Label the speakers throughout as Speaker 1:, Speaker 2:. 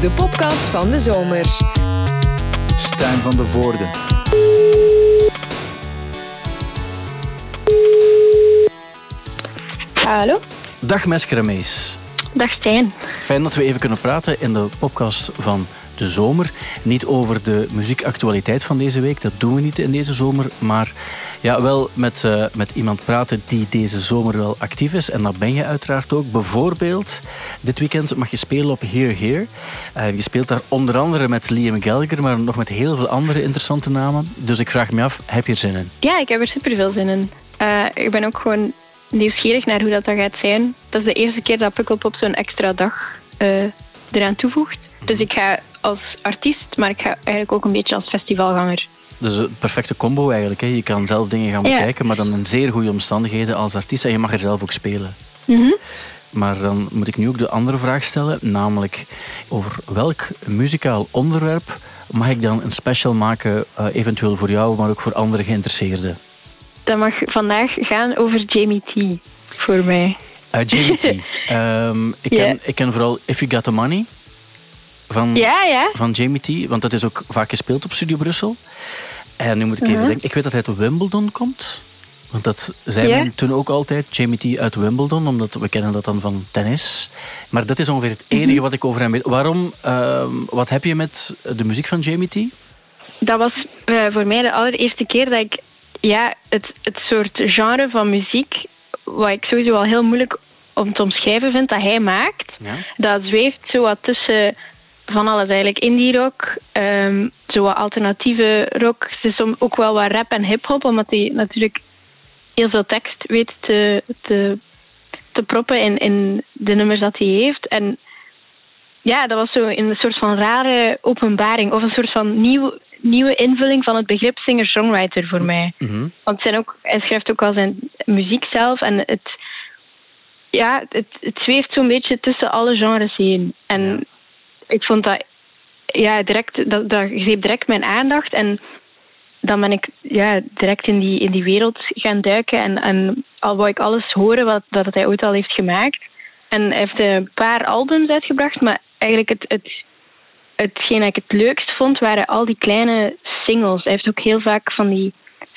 Speaker 1: de podcast van de zomer.
Speaker 2: Stijn van de Voorde.
Speaker 3: Hallo.
Speaker 2: Dag Meskeremees.
Speaker 3: Dag Stijn.
Speaker 2: Fijn dat we even kunnen praten in de podcast van de zomer. Niet over de muziekactualiteit van deze week, dat doen we niet in deze zomer. Maar ja, wel met, uh, met iemand praten die deze zomer wel actief is. En dat ben je uiteraard ook. Bijvoorbeeld, dit weekend mag je spelen op Here Here. Uh, je speelt daar onder andere met Liam Gallagher, maar nog met heel veel andere interessante namen. Dus ik vraag me af, heb je er zin in?
Speaker 3: Ja, ik heb er super veel zin in. Uh, ik ben ook gewoon nieuwsgierig naar hoe dat, dat gaat zijn. Dat is de eerste keer dat Pukkelpop zo'n extra dag eraan toevoegt. Dus ik ga als artiest, maar ik ga eigenlijk ook een beetje als festivalganger.
Speaker 2: Dus een perfecte combo eigenlijk. Hè? Je kan zelf dingen gaan bekijken, maar dan in zeer goede omstandigheden als artiest. En je mag er zelf ook spelen.
Speaker 3: Mm
Speaker 2: Maar dan moet ik nu ook de andere vraag stellen, namelijk over welk muzikaal onderwerp mag ik dan een special maken, uh, eventueel voor jou, maar ook voor andere geïnteresseerden?
Speaker 3: Dat mag vandaag gaan over Jamie T, voor mij.
Speaker 2: Uh, Jamie T. um, ik, ken, yeah. ik ken vooral If You Got The Money van,
Speaker 3: ja, ja.
Speaker 2: van Jamie T. Want dat is ook vaak gespeeld op Studio Brussel. En nu moet ik even
Speaker 3: Mhm.
Speaker 2: denken. Ik weet dat hij uit Wimbledon komt. Want dat zei men toen ook altijd. Jamie T uit Wimbledon. Omdat we kennen dat dan van tennis. Maar dat is ongeveer het enige
Speaker 3: Mhm.
Speaker 2: wat ik over hem weet. Waarom? Uh, wat heb je met de muziek van Jamie T?
Speaker 3: Dat was uh, voor mij de allereerste keer dat ik ja, het, het soort genre van muziek, wat ik sowieso al heel moeilijk om te omschrijven vind, dat hij maakt.
Speaker 2: Ja.
Speaker 3: Dat zweeft zo wat tussen van alles eigenlijk. Indie rock, um, zo wat alternatieve rock. Het is ook wel wat rap en hip-hop, omdat hij natuurlijk heel veel tekst weet te, te, te proppen in, in de nummers dat hij heeft. En ja, dat was zo een soort van rare openbaring, of een soort van nieuw, nieuwe invulling van het begrip singer-songwriter voor mij.
Speaker 2: Mm -hmm.
Speaker 3: Want zijn ook, hij schrijft ook al zijn muziek zelf en het, ja, het, het zweeft zo'n beetje tussen alle genres heen. En ik vond dat, ja, direct, dat, dat greep direct mijn aandacht. En dan ben ik ja, direct in die, in die wereld gaan duiken. En, en al wou ik alles horen wat dat hij ooit al heeft gemaakt. En hij heeft een paar albums uitgebracht, maar eigenlijk het, het, hetgeen dat ik het leukst vond, waren al die kleine singles. Hij heeft ook heel vaak van die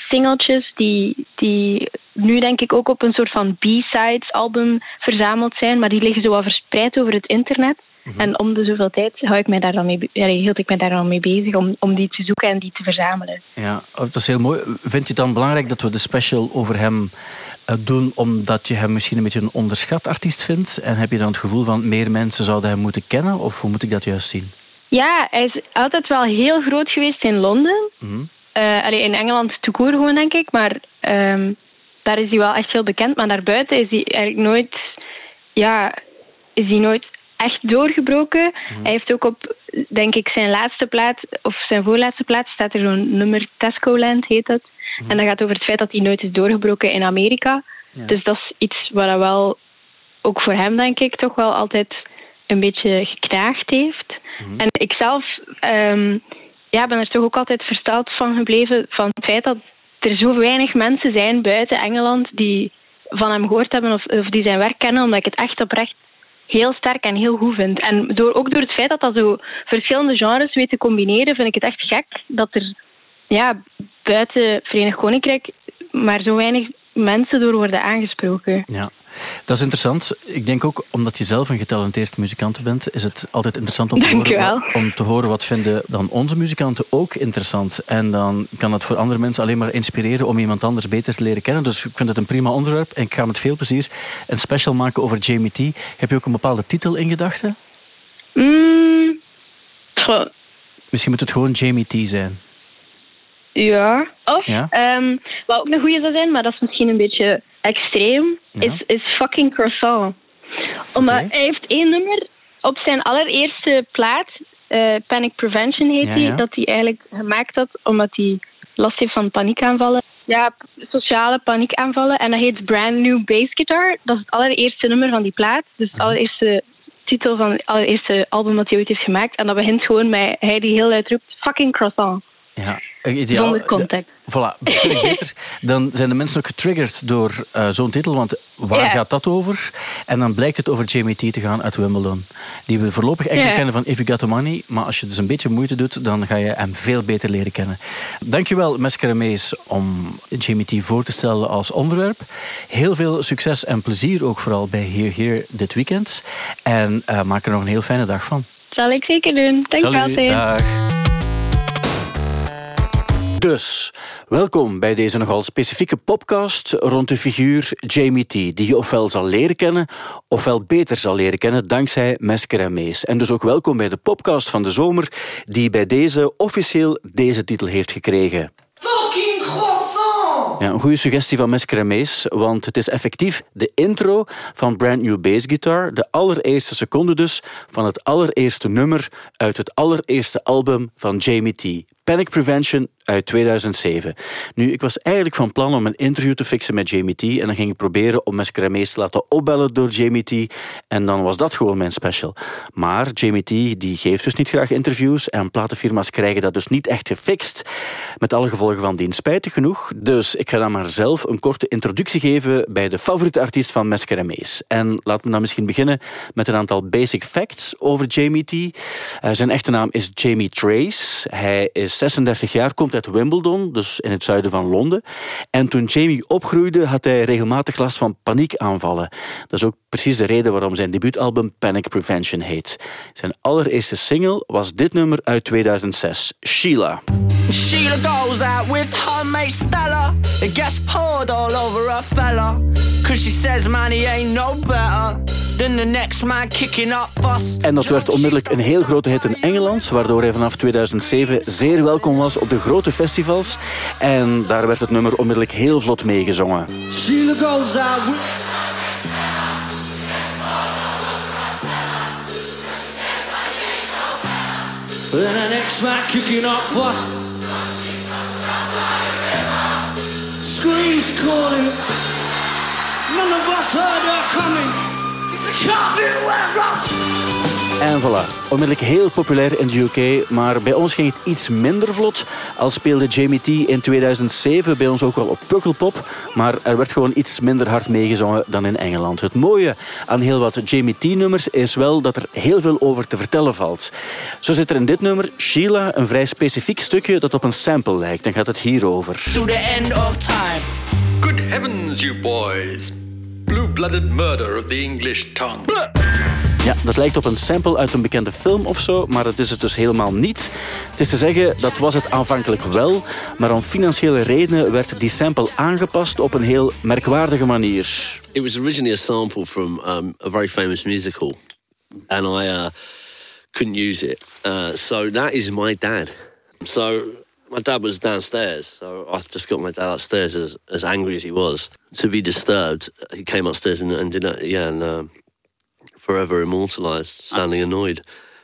Speaker 3: singeltjes die, die nu denk ik ook op een soort van B-sides album verzameld zijn, maar die liggen zo wat verspreid over het internet. Mm -hmm. En om de zoveel tijd hou ik mij daar dan mee, hield ik mij daar dan mee bezig om, om die te zoeken en die te verzamelen.
Speaker 2: Ja, dat is heel mooi. Vind je het dan belangrijk dat we de special over hem uh, doen omdat je hem misschien een beetje een onderschat artiest vindt? En heb je dan het gevoel van meer mensen zouden hem moeten kennen? Of hoe moet ik dat juist zien?
Speaker 3: Ja, hij is altijd wel heel groot geweest in Londen.
Speaker 2: Mm -hmm.
Speaker 3: uh, allee, in Engeland te koer gewoon, denk ik. Maar um, daar is hij wel echt veel bekend. Maar daarbuiten is hij eigenlijk nooit... Ja, is hij nooit echt doorgebroken. Mm. Hij heeft ook op, denk ik, zijn laatste plaats, of zijn voorlaatste plaats, staat er zo'n nummer Tesco Land, heet dat. Mm. En dat gaat over het feit dat hij nooit is doorgebroken in Amerika. Ja. Dus dat is iets wat wel, ook voor hem, denk ik, toch wel altijd een beetje geknaagd heeft.
Speaker 2: Mhm.
Speaker 3: En ik zelf um, ja, ben er toch ook altijd versteld van gebleven van het feit dat er zo weinig mensen zijn buiten Engeland die van hem gehoord hebben of, of die zijn werk kennen, omdat ik het echt oprecht heel sterk en heel goed vind. En door, ook door het feit dat dat zo verschillende genres weet te combineren, vind ik het echt gek dat er ja, buiten Verenigd Koninkrijk maar zo weinig mensen door worden aangesproken.
Speaker 2: Ja, dat is interessant. Ik denk ook, omdat je zelf een getalenteerd muzikant bent, is het altijd interessant om te, horen, om te horen wat vinden dan onze muzikanten ook interessant. En dan kan dat voor andere mensen alleen maar inspireren om iemand anders beter te leren kennen. Dus ik vind het een prima onderwerp en ik ga met veel plezier een special maken over Jamie T. Heb je ook een bepaalde titel in gedachten?
Speaker 3: Mm,
Speaker 2: Misschien moet het gewoon Jamie T zijn.
Speaker 3: Ja. Of,
Speaker 2: ja?
Speaker 3: Um, wat ook een goede zou zijn, maar dat is misschien een beetje extreem, ja. is, is fucking croissant. Omdat okay. hij heeft één nummer op zijn allereerste plaat, uh, Panic Prevention heet die,
Speaker 2: ja.
Speaker 3: dat hij eigenlijk gemaakt had omdat hij last heeft van paniekaanvallen. Ja, sociale paniekaanvallen. En dat heet Brand New Bass Guitar. Dat is het allereerste nummer van die plaat. Dus het allereerste titel van het allereerste album dat hij ooit heeft gemaakt. En dat begint gewoon met hij die heel luid roept, fucking croissant.
Speaker 2: Ja. Ideaal.
Speaker 3: Zonder context.
Speaker 2: Voilà, dat vind ik beter. Dan zijn de mensen ook getriggerd door uh, zo'n titel, want waar
Speaker 3: Ja.
Speaker 2: gaat dat over? En dan blijkt het over Jamie T te gaan uit Wimbledon. Die we voorlopig enkel
Speaker 3: Ja.
Speaker 2: kennen van If You Got The Money, maar als je dus een beetje moeite doet, dan ga je hem veel beter leren kennen. Dankjewel, Mesker Mees, om Jamie T voor te stellen als onderwerp. Heel veel succes en plezier ook vooral bij Here Here dit weekend. En uh, maak er nog een heel fijne dag van.
Speaker 3: Zal ik zeker doen. Dank je
Speaker 2: Salut,
Speaker 3: altijd.
Speaker 2: dag. Dus, welkom bij deze nogal specifieke podcast rond de figuur Jamie T, die je ofwel zal leren kennen, ofwel beter zal leren kennen dankzij Mesker en Mees. En dus ook welkom bij de podcast van de zomer, die bij deze officieel deze titel heeft gekregen.
Speaker 4: Fucking croissant!
Speaker 2: Ja, een goede suggestie van Mesker en Mees, want het is effectief de intro van Brand New Bass Guitar, de allereerste seconde dus van het allereerste nummer uit het allereerste album van Jamie T. Panic Prevention uit 2007. Nu, ik was eigenlijk van plan om een interview te fixen met Jamie T. En dan ging ik proberen om Mescremees te laten opbellen door Jamie T. En dan was dat gewoon mijn special. Maar Jamie T. die geeft dus niet graag interviews. En platenfirma's krijgen dat dus niet echt gefixt. Met alle gevolgen van dien. Spijtig genoeg. Dus ik ga dan maar zelf een korte introductie geven bij de favoriete artiest van Mescremees. En laten we dan misschien beginnen met een aantal basic facts over Jamie T. Uh, zijn echte naam is Jamie Trace. Hij is 36 jaar, komt uit Wimbledon, dus in het zuiden van Londen. En toen Jamie opgroeide, had hij regelmatig last van paniekaanvallen. Dat is ook precies de reden waarom zijn debuutalbum Panic Prevention heet. Zijn allereerste single was dit nummer uit 2006, Sheila.
Speaker 4: Sheila goes out with her mate Stella. It gets poured all over her fella. Cause she says money ain't no better than the next man kicking up fuss.
Speaker 2: En dat werd onmiddellijk een heel grote hit in Engeland, waardoor hij vanaf 2007 zeer welkom was op de grote festivals. En daar werd het nummer onmiddellijk heel vlot meegezongen.
Speaker 4: And the next man kicking up fuss. Screams calling. None of us heard her coming.
Speaker 2: En voilà, onmiddellijk heel populair in de UK, maar bij ons ging het iets minder vlot. Al speelde Jamie T in 2007 bij ons ook wel op Pukkelpop, maar er werd gewoon iets minder hard meegezongen dan in Engeland. Het mooie aan heel wat Jamie T-nummers is wel dat er heel veel over te vertellen valt. Zo zit er in dit nummer, Sheila, een vrij specifiek stukje dat op een sample lijkt. Dan gaat het hierover.
Speaker 4: To the end of time.
Speaker 5: Good heavens, you boys. Blue-blooded murder of the English tongue.
Speaker 2: Ja, dat lijkt op een sample uit een bekende film of zo, maar dat is het dus helemaal niet. Het is te zeggen, dat was het aanvankelijk wel, maar om financiële redenen werd die sample aangepast op een heel merkwaardige manier.
Speaker 6: It was originally a sample from um, a very famous musical, and I uh, couldn't use it. Uh, so that is my dad. So my dad was downstairs, so I just got my dad upstairs as, as angry as he was to be disturbed. He came upstairs and, and did that, yeah, and uh, forever immortalized, sounding annoyed.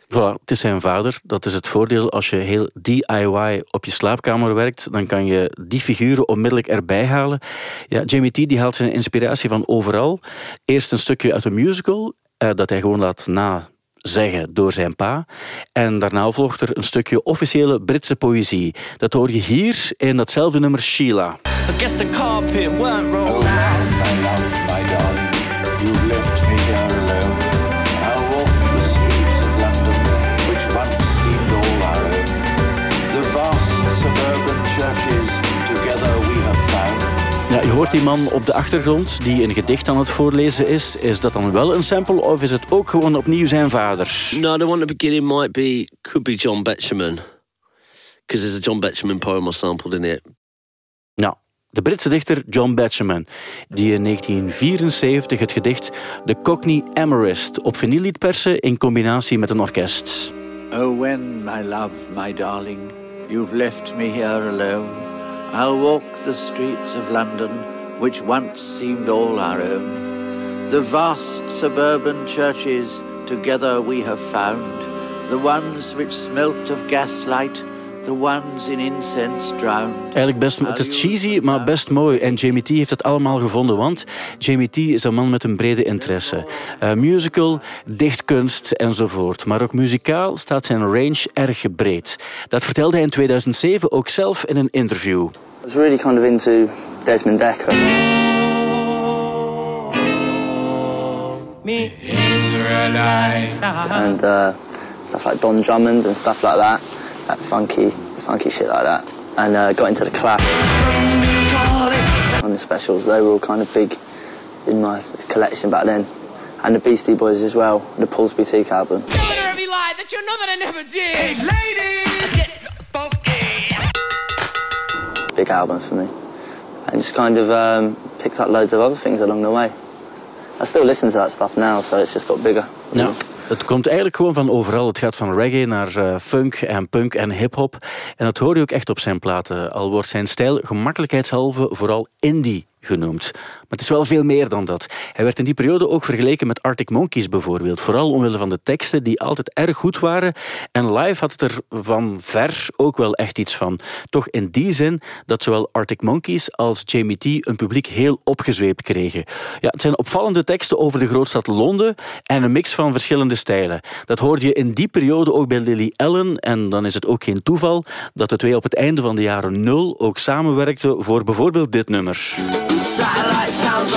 Speaker 2: Voilà, het is zijn vader. Dat is het voordeel als je heel DIY op je slaapkamer werkt. Dan kan je die figuren onmiddellijk erbij halen. Ja, Jamie T die haalt zijn inspiratie van overal. Eerst een stukje uit een musical, eh, dat hij gewoon laat nazeggen door zijn pa. En daarna volgt er een stukje officiële Britse poëzie. Dat hoor je hier in datzelfde nummer Sheila.
Speaker 4: I guess the carpet weren't rolled out.
Speaker 7: My love, my darling, you've left me here alone. I'll walk the streets of London, which once seemed all our own. The vast suburban churches, together we have found.
Speaker 2: Ja, je hoort die man op de achtergrond die een gedicht aan het voorlezen is. Is dat dan wel een sample of is het ook gewoon opnieuw zijn vader?
Speaker 6: No, the one at the beginning might be, could be John Betjeman. Because there's a John Betjeman poem I sampled in it.
Speaker 2: De Britse dichter John Betjeman, die in 1974 het gedicht The Cockney Amorist op vinyl liet persen in combinatie met een orkest.
Speaker 7: Oh, when, my love, my darling, you've left me here alone, I'll walk the streets of London, which once seemed all our own. The vast suburban churches, together we have found, the ones which smelt of gaslight, the ones in incense drowned.
Speaker 2: Eigenlijk best, het is cheesy, maar best mooi. En Jamie T heeft het allemaal gevonden, want Jamie T is een man met een brede interesse. Uh, musical, dichtkunst enzovoort. Maar ook muzikaal staat zijn range erg breed. Dat vertelde hij in 2007 ook zelf in een interview.
Speaker 8: I was really kind of into Desmond Dekker. And uh, stuff like Don Drummond and stuff like that. That funky, funky shit like that. And uh, got into the Clash. On the specials, they were all kind of big in my collection back then. And the Beastie Boys as well, the Paul's Boutique album.
Speaker 4: that you know that I never did. Ladies.
Speaker 8: Big album for me. And just kind of um, picked up loads of other things along the way. I still listen to that stuff now, so it's just got bigger.
Speaker 2: Ja. Het komt eigenlijk gewoon van overal. Het gaat van reggae naar uh, funk en punk en hip-hop. En dat hoor je ook echt op zijn platen. Al wordt zijn stijl gemakkelijkheidshalve vooral indie genoemd. Maar het is wel veel meer dan dat. Hij werd in die periode ook vergeleken met Arctic Monkeys bijvoorbeeld. Vooral omwille van de teksten die altijd erg goed waren. En live had het er van ver ook wel echt iets van. Toch in die zin dat zowel Arctic Monkeys als Jamie T een publiek heel opgezweept kregen. Ja, het zijn opvallende teksten over de grootstad Londen en een mix van verschillende stijlen. Dat hoorde je in die periode ook bij Lily Allen. En dan is het ook geen toeval dat de twee op het einde van de jaren nul ook samenwerkten voor bijvoorbeeld dit nummer.
Speaker 4: Satellite towns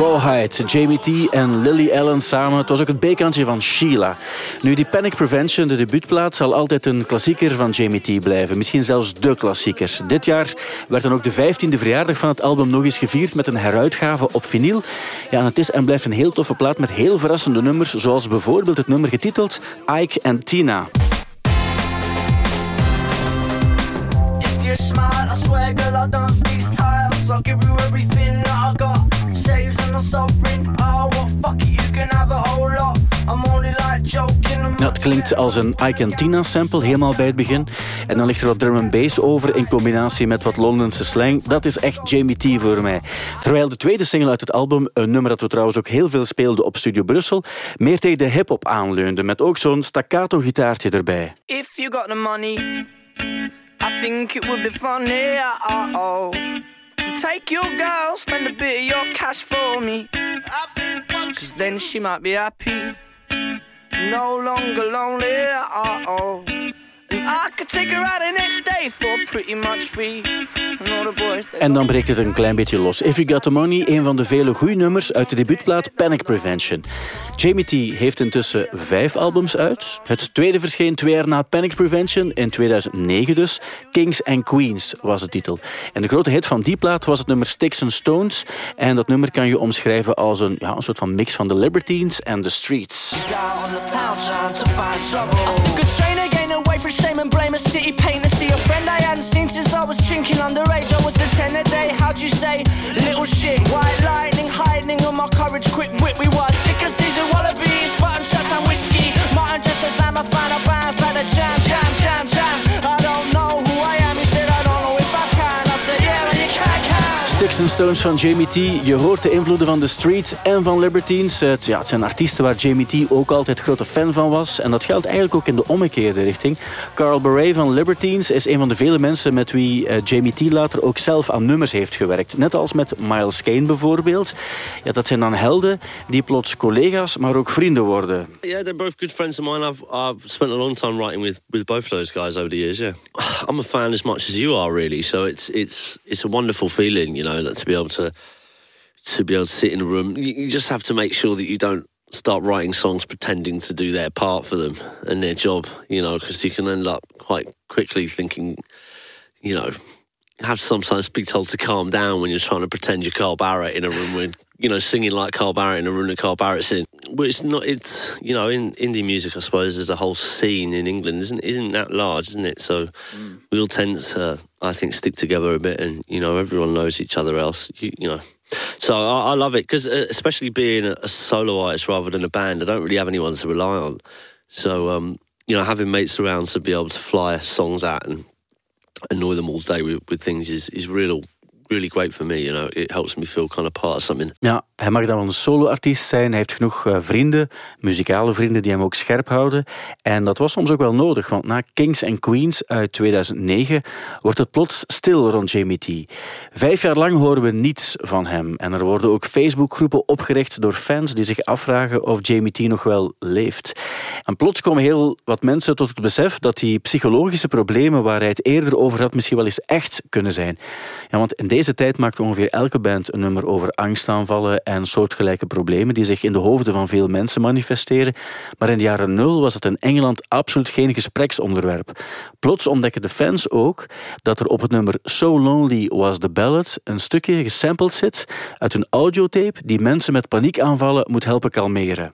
Speaker 4: rawhide.
Speaker 2: Jamie T en Lily Allen samen. Het was ook het bekantje van Sheila. Nu, die Panic Prevention, de debuutplaat, zal altijd een klassieker van Jamie T blijven. Misschien zelfs de klassieker. Dit jaar werd dan ook de 15e verjaardag van het album nog eens gevierd met een heruitgave op vinyl. Ja, het is en blijft een heel toffe plaat met heel verrassende nummers, zoals bijvoorbeeld het nummer getiteld Ike en Tina.
Speaker 4: If you're I swear, girl, tiles. I'll give you everything I got. Saves and I'm suffering. Oh, well, fuck it, you can have a whole lot. I'm only like joking.
Speaker 2: Het klinkt als een Ike and Tina sample helemaal bij het begin. En dan ligt er wat drum and bass over in combinatie met wat Londense slang. Dat is echt Jamie T voor mij. Terwijl de tweede single uit het album, een nummer dat we trouwens ook heel veel speelden op Studio Brussel, meer tegen de hip-hop aanleunde. Met ook zo'n staccato gitaartje erbij.
Speaker 4: If you got the money, I think it would be funny. Uh oh. Take your girl, spend a bit of your cash for me. Cause then she might be happy. No longer lonely. Uh oh.
Speaker 2: En dan breekt het een klein beetje los. If You Got The Money, een van de vele goede nummers uit de debuutplaat Panic Prevention. Jamie T heeft intussen vijf albums uit. Het tweede verscheen twee jaar na Panic Prevention, in 2009 dus. Kings and Queens was de titel. En de grote hit van die plaat was het nummer Sticks and Stones. En dat nummer kan je omschrijven als een, ja, een soort van mix van The Libertines en The Streets.
Speaker 4: Shame and blame a city pain see a friend I hadn't seen since I was drinking underage. I was a 10 a day, how'd you say? Little shit, white
Speaker 2: Stones van Jamie. Je hoort de invloeden van The Streets en van Libertines. Het, ja, het zijn artiesten waar Jamie T ook altijd grote fan van was. En dat geldt eigenlijk ook in de omgekeerde richting. Carl Beret van Libertines is een van de vele mensen met wie eh, Jamie T later ook zelf aan nummers heeft gewerkt. Net als met Miles Kane bijvoorbeeld. Ja, dat zijn dan helden die plots collega's, maar ook vrienden worden.
Speaker 6: Yeah, they're both good friends of mine. I've I've spent a long time writing with, with both of those guys over the years. Yeah, I'm a fan as much as you are, really. So it's it's it's a wonderful feeling, you know, that to be able to to be able to sit in a room. You, you just have to make sure that you don't start writing songs pretending to do their part for them and their job, you know, because you can end up quite quickly thinking, you know. Have sometimes be told to calm down when you're trying to pretend you're Carl Barrett in a room with, you know, singing like Carl Barrett in a room that Carl Barrett's in. Well, it's not. It's you know, in indie music, I suppose there's a whole scene in England, isn't isn't that large, isn't it? So we all tend to, I think, stick together a bit, and you know, everyone knows each other else. You, you know, so I, I love it because, uh, especially being a, a solo artist rather than a band, I don't really have anyone to rely on. So um, you know, having mates around to be able to fly songs out and annoy them all day with, with things is is real really great for me. You know, it helps me feel kind of part of something.
Speaker 2: Ja, hij mag dan wel een solo-artiest zijn. Hij heeft genoeg eh, vrienden, muzikale vrienden, die hem ook scherp houden. En dat was soms ook wel nodig, want na Kings and Queens uit 2009 wordt het plots stil rond Jamie T. Vijf jaar lang horen we niets van hem. En er worden ook Facebookgroepen opgericht door fans die zich afvragen of Jamie T nog wel leeft. En plots komen heel wat mensen tot het besef dat die psychologische problemen waar hij het eerder over had misschien wel eens echt kunnen zijn. Ja, want in deze tijd maakt ongeveer elke band een nummer over angstaanvallen en soortgelijke problemen die zich in de hoofden van veel mensen manifesteren. Maar in de jaren nul was het in Engeland absoluut geen gespreksonderwerp. Plots ontdekken de fans ook dat er op het nummer So Lonely Was the Ballad een stukje gesampled zit uit een audiotape die mensen met paniekaanvallen moet helpen kalmeren.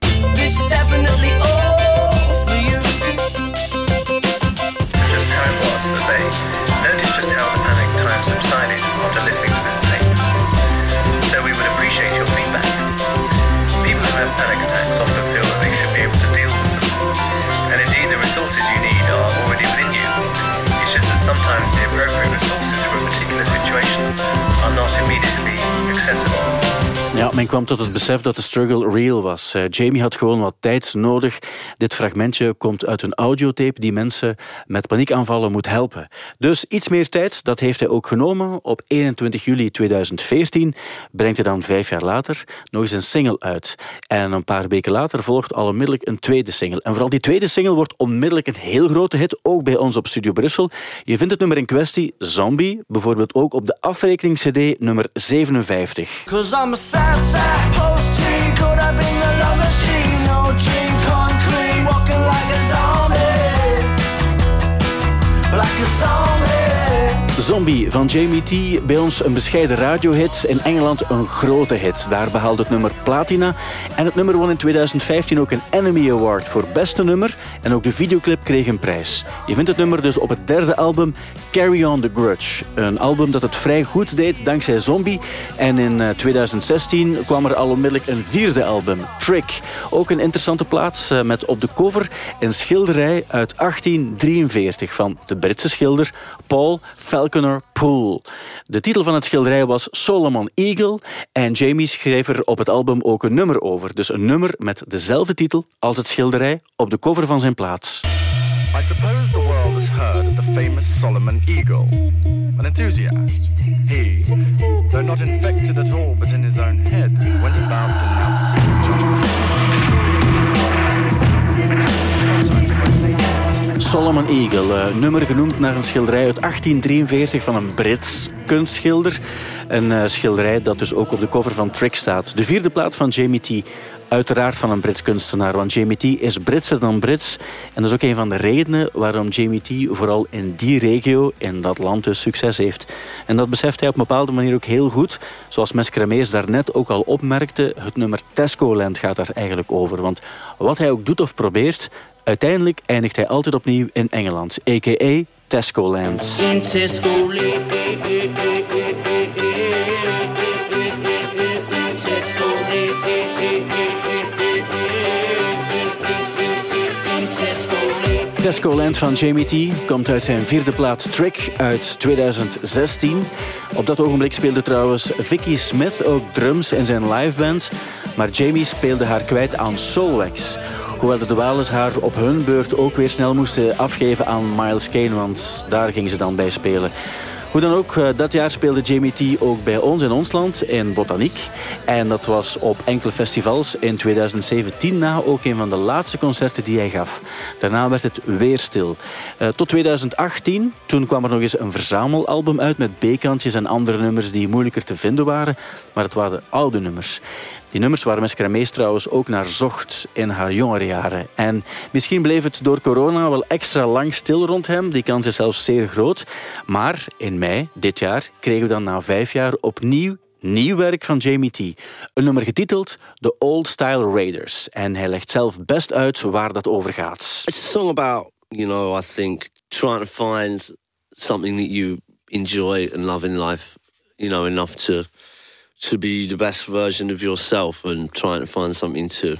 Speaker 2: Men kwam tot het besef dat de struggle real was. Eh, Jamie had gewoon wat tijd nodig. Dit fragmentje komt uit een audiotape die mensen met paniekaanvallen moet helpen. Dus iets meer tijd, dat heeft hij ook genomen. Op 21 juli 2014 brengt hij dan vijf jaar later nog eens een single uit. En een paar weken later volgt al onmiddellijk een tweede single. En vooral die tweede single wordt onmiddellijk een heel grote hit, ook bij ons op Studio Brussel. Je vindt het nummer in kwestie, Zombie, bijvoorbeeld ook op de afrekening-cd nummer 57.
Speaker 4: Cause zombie.
Speaker 2: Van Jamie T. Bij ons een bescheiden radiohit. In Engeland een grote hit. Daar behaalde het nummer platina. En het nummer won in 2015 ook een Enemy Award voor beste nummer. En ook de videoclip kreeg een prijs. Je vindt het nummer dus op het derde album Carry On The Grudge. Een album dat het vrij goed deed dankzij Zombie. En in eh, 2016 kwam er al onmiddellijk een vierde album, Trick. Ook een interessante plaats eh, met op de cover een schilderij uit 1843 van de Britse schilder Paul Falconer Poole. De titel van het schilderij was Solomon Eagle en Jamie schreef er op het album ook een nummer over. Dus een nummer met dezelfde titel als het schilderij op de cover van zijn plaats.
Speaker 9: I suppose the world has heard of the famous Solomon Eagle, an enthusiast. He, though not infected at all but in his own head,
Speaker 2: Solomon Eagle, eh, nummer genoemd naar een schilderij uit 1843 van een Brits kunstschilder. Een eh, schilderij dat dus ook op de cover van Trick staat. De vierde plaat van Jamie T. Uiteraard van een Brits kunstenaar, want Jamie T is Britser dan Brits. En dat is ook een van de redenen waarom Jamie T vooral in die regio, in dat land dus succes heeft. En dat beseft hij op een bepaalde manier ook heel goed. Zoals Mescramees daarnet ook al opmerkte, het nummer Tesco Land gaat daar eigenlijk over. Want wat hij ook doet of probeert, uiteindelijk eindigt hij altijd opnieuw in Engeland, a.k.a. Tesco Land.
Speaker 4: In Tesco Land. Tesco Land.
Speaker 2: Van Jamie T komt uit zijn vierde plaat Trick uit 2016. Op dat ogenblik speelde trouwens Vicky Smith ook drums in zijn liveband. Maar Jamie speelde haar kwijt aan Soulwax. Hoewel de Dwalers haar op hun beurt ook weer snel moesten afgeven aan Miles Kane, want daar ging ze dan bij spelen. Hoe dan ook, eh, dat jaar speelde Jamie T ook bij ons in ons land, in Botaniek. En dat was op enkele festivals in 2017 na ook een van de laatste concerten die hij gaf. Daarna werd het weer stil. Eh, tot 2018, toen kwam er nog eens een verzamelalbum uit met B-kantjes en andere nummers die moeilijker te vinden waren. Maar het waren oude nummers. Die nummers waar Mescramees trouwens ook naar zocht in haar jongere jaren. En misschien bleef het door corona wel extra lang stil rond hem. Die kans is zelfs zeer groot. Maar in mei dit jaar kregen we dan na vijf jaar opnieuw nieuw werk van Jamie T. Een nummer getiteld The Old Style Raiders. En hij legt zelf best uit waar dat over gaat.
Speaker 6: It's a song about, you know, I think trying to find something that you enjoy and love in life, you know, enough to to be the best version of yourself and trying to find something to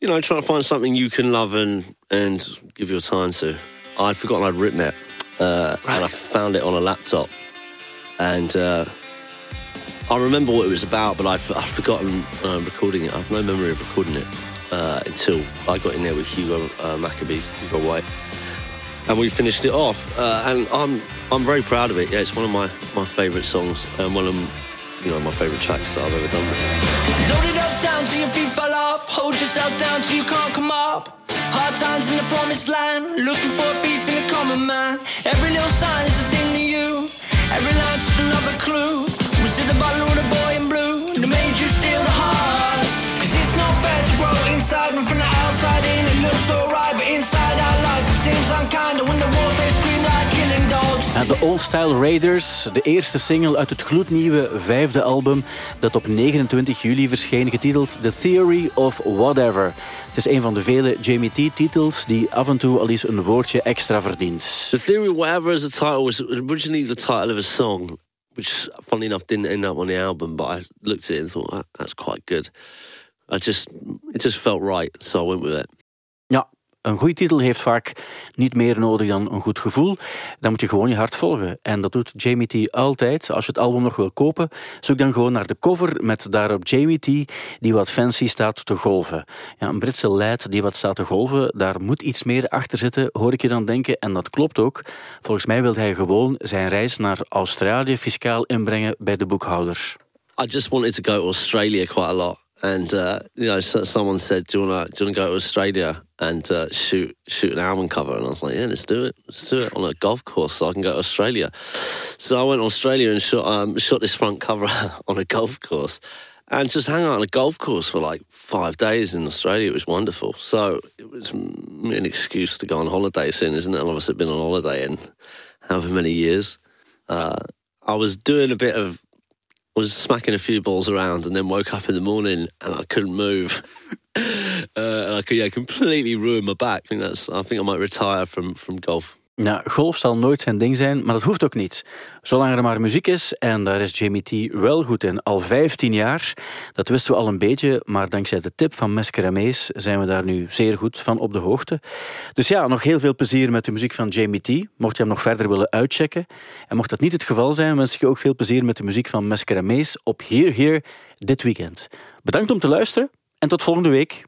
Speaker 6: you know, trying to find something you can love and and give your time to. I'd forgotten I'd written it, uh, and I found it on a laptop, and uh, I remember what it was about, but I've, I've forgotten uh, recording it. I've no memory of recording it uh, until I got in there with Hugo uh, Maccabee, Hugo White, and we finished it off. Uh, and I'm I'm very proud of it. Yeah, it's one of my my favourite songs and one of you know my favourite tracks that I've ever done.
Speaker 4: Loaded up down till your feet fall off. Hold yourself down till you can't come up. Hard times in the promised land. Looking for a thief in the common man. Every little sign is a thing to you. Every line just another clue. Was it the bottle or the boy in blue that made you steal the heart? Cause it's not fair to grow inside from the outside in it looks. But inside our life it seems unkind. When the
Speaker 2: de Old Style Raiders, de eerste single uit het gloednieuwe vijfde album dat op 29 juli verscheen, getiteld The Theory of Whatever. Het is een van de vele Jamie T-titels die af en toe al eens een woordje extra verdient.
Speaker 6: The Theory of Whatever as a title was originally the title of a song, which, funny enough, didn't end up on the album. But I looked at it and thought "Ah, that's quite good. I just it just felt right, so I went with it.
Speaker 2: Een goede titel heeft vaak niet meer nodig dan een goed gevoel. Dan moet je gewoon je hart volgen. En dat doet Jamie T altijd. Als je het album nog wil kopen, zoek dan gewoon naar de cover met daarop Jamie T die wat fancy staat te golven. Ja, een Britse leid die wat staat te golven, daar moet iets meer achter zitten, hoor ik je dan denken. En dat klopt ook. Volgens mij wil hij gewoon zijn reis naar Australië fiscaal inbrengen bij de boekhouder.
Speaker 6: I just wanted to go to Australia quite a lot. And uh, you know, so, someone said, "Do you want to do you want to go to Australia and uh, shoot shoot an album cover?" And I was like, "Yeah, let's do it. Let's do it on a golf course, so I can go to Australia." So I went to Australia and shot um, shot this front cover on a golf course, and just hang out on a golf course for like five days in Australia. It was wonderful. So it was an excuse to go on holiday soon, isn't it? All of us have been on holiday in however many years. Uh, I was doing a bit of was smacking a few balls around and then woke up in the morning and I couldn't move. uh, and I could yeah, completely ruin my back. I think that's I think I might retire from from golf.
Speaker 2: Ja, golf zal nooit zijn ding zijn, maar dat hoeft ook niet. Zolang er maar muziek is, en daar is Jamie T wel goed in, al 15 jaar. Dat wisten we al een beetje, maar dankzij de tip van Mescaramees zijn we daar nu zeer goed van op de hoogte. Dus ja, nog heel veel plezier met de muziek van Jamie T. Mocht je hem nog verder willen uitchecken. En mocht dat niet het geval zijn, wens ik je ook veel plezier met de muziek van Mescaramees op Here Here dit weekend. Bedankt om te luisteren en tot volgende week.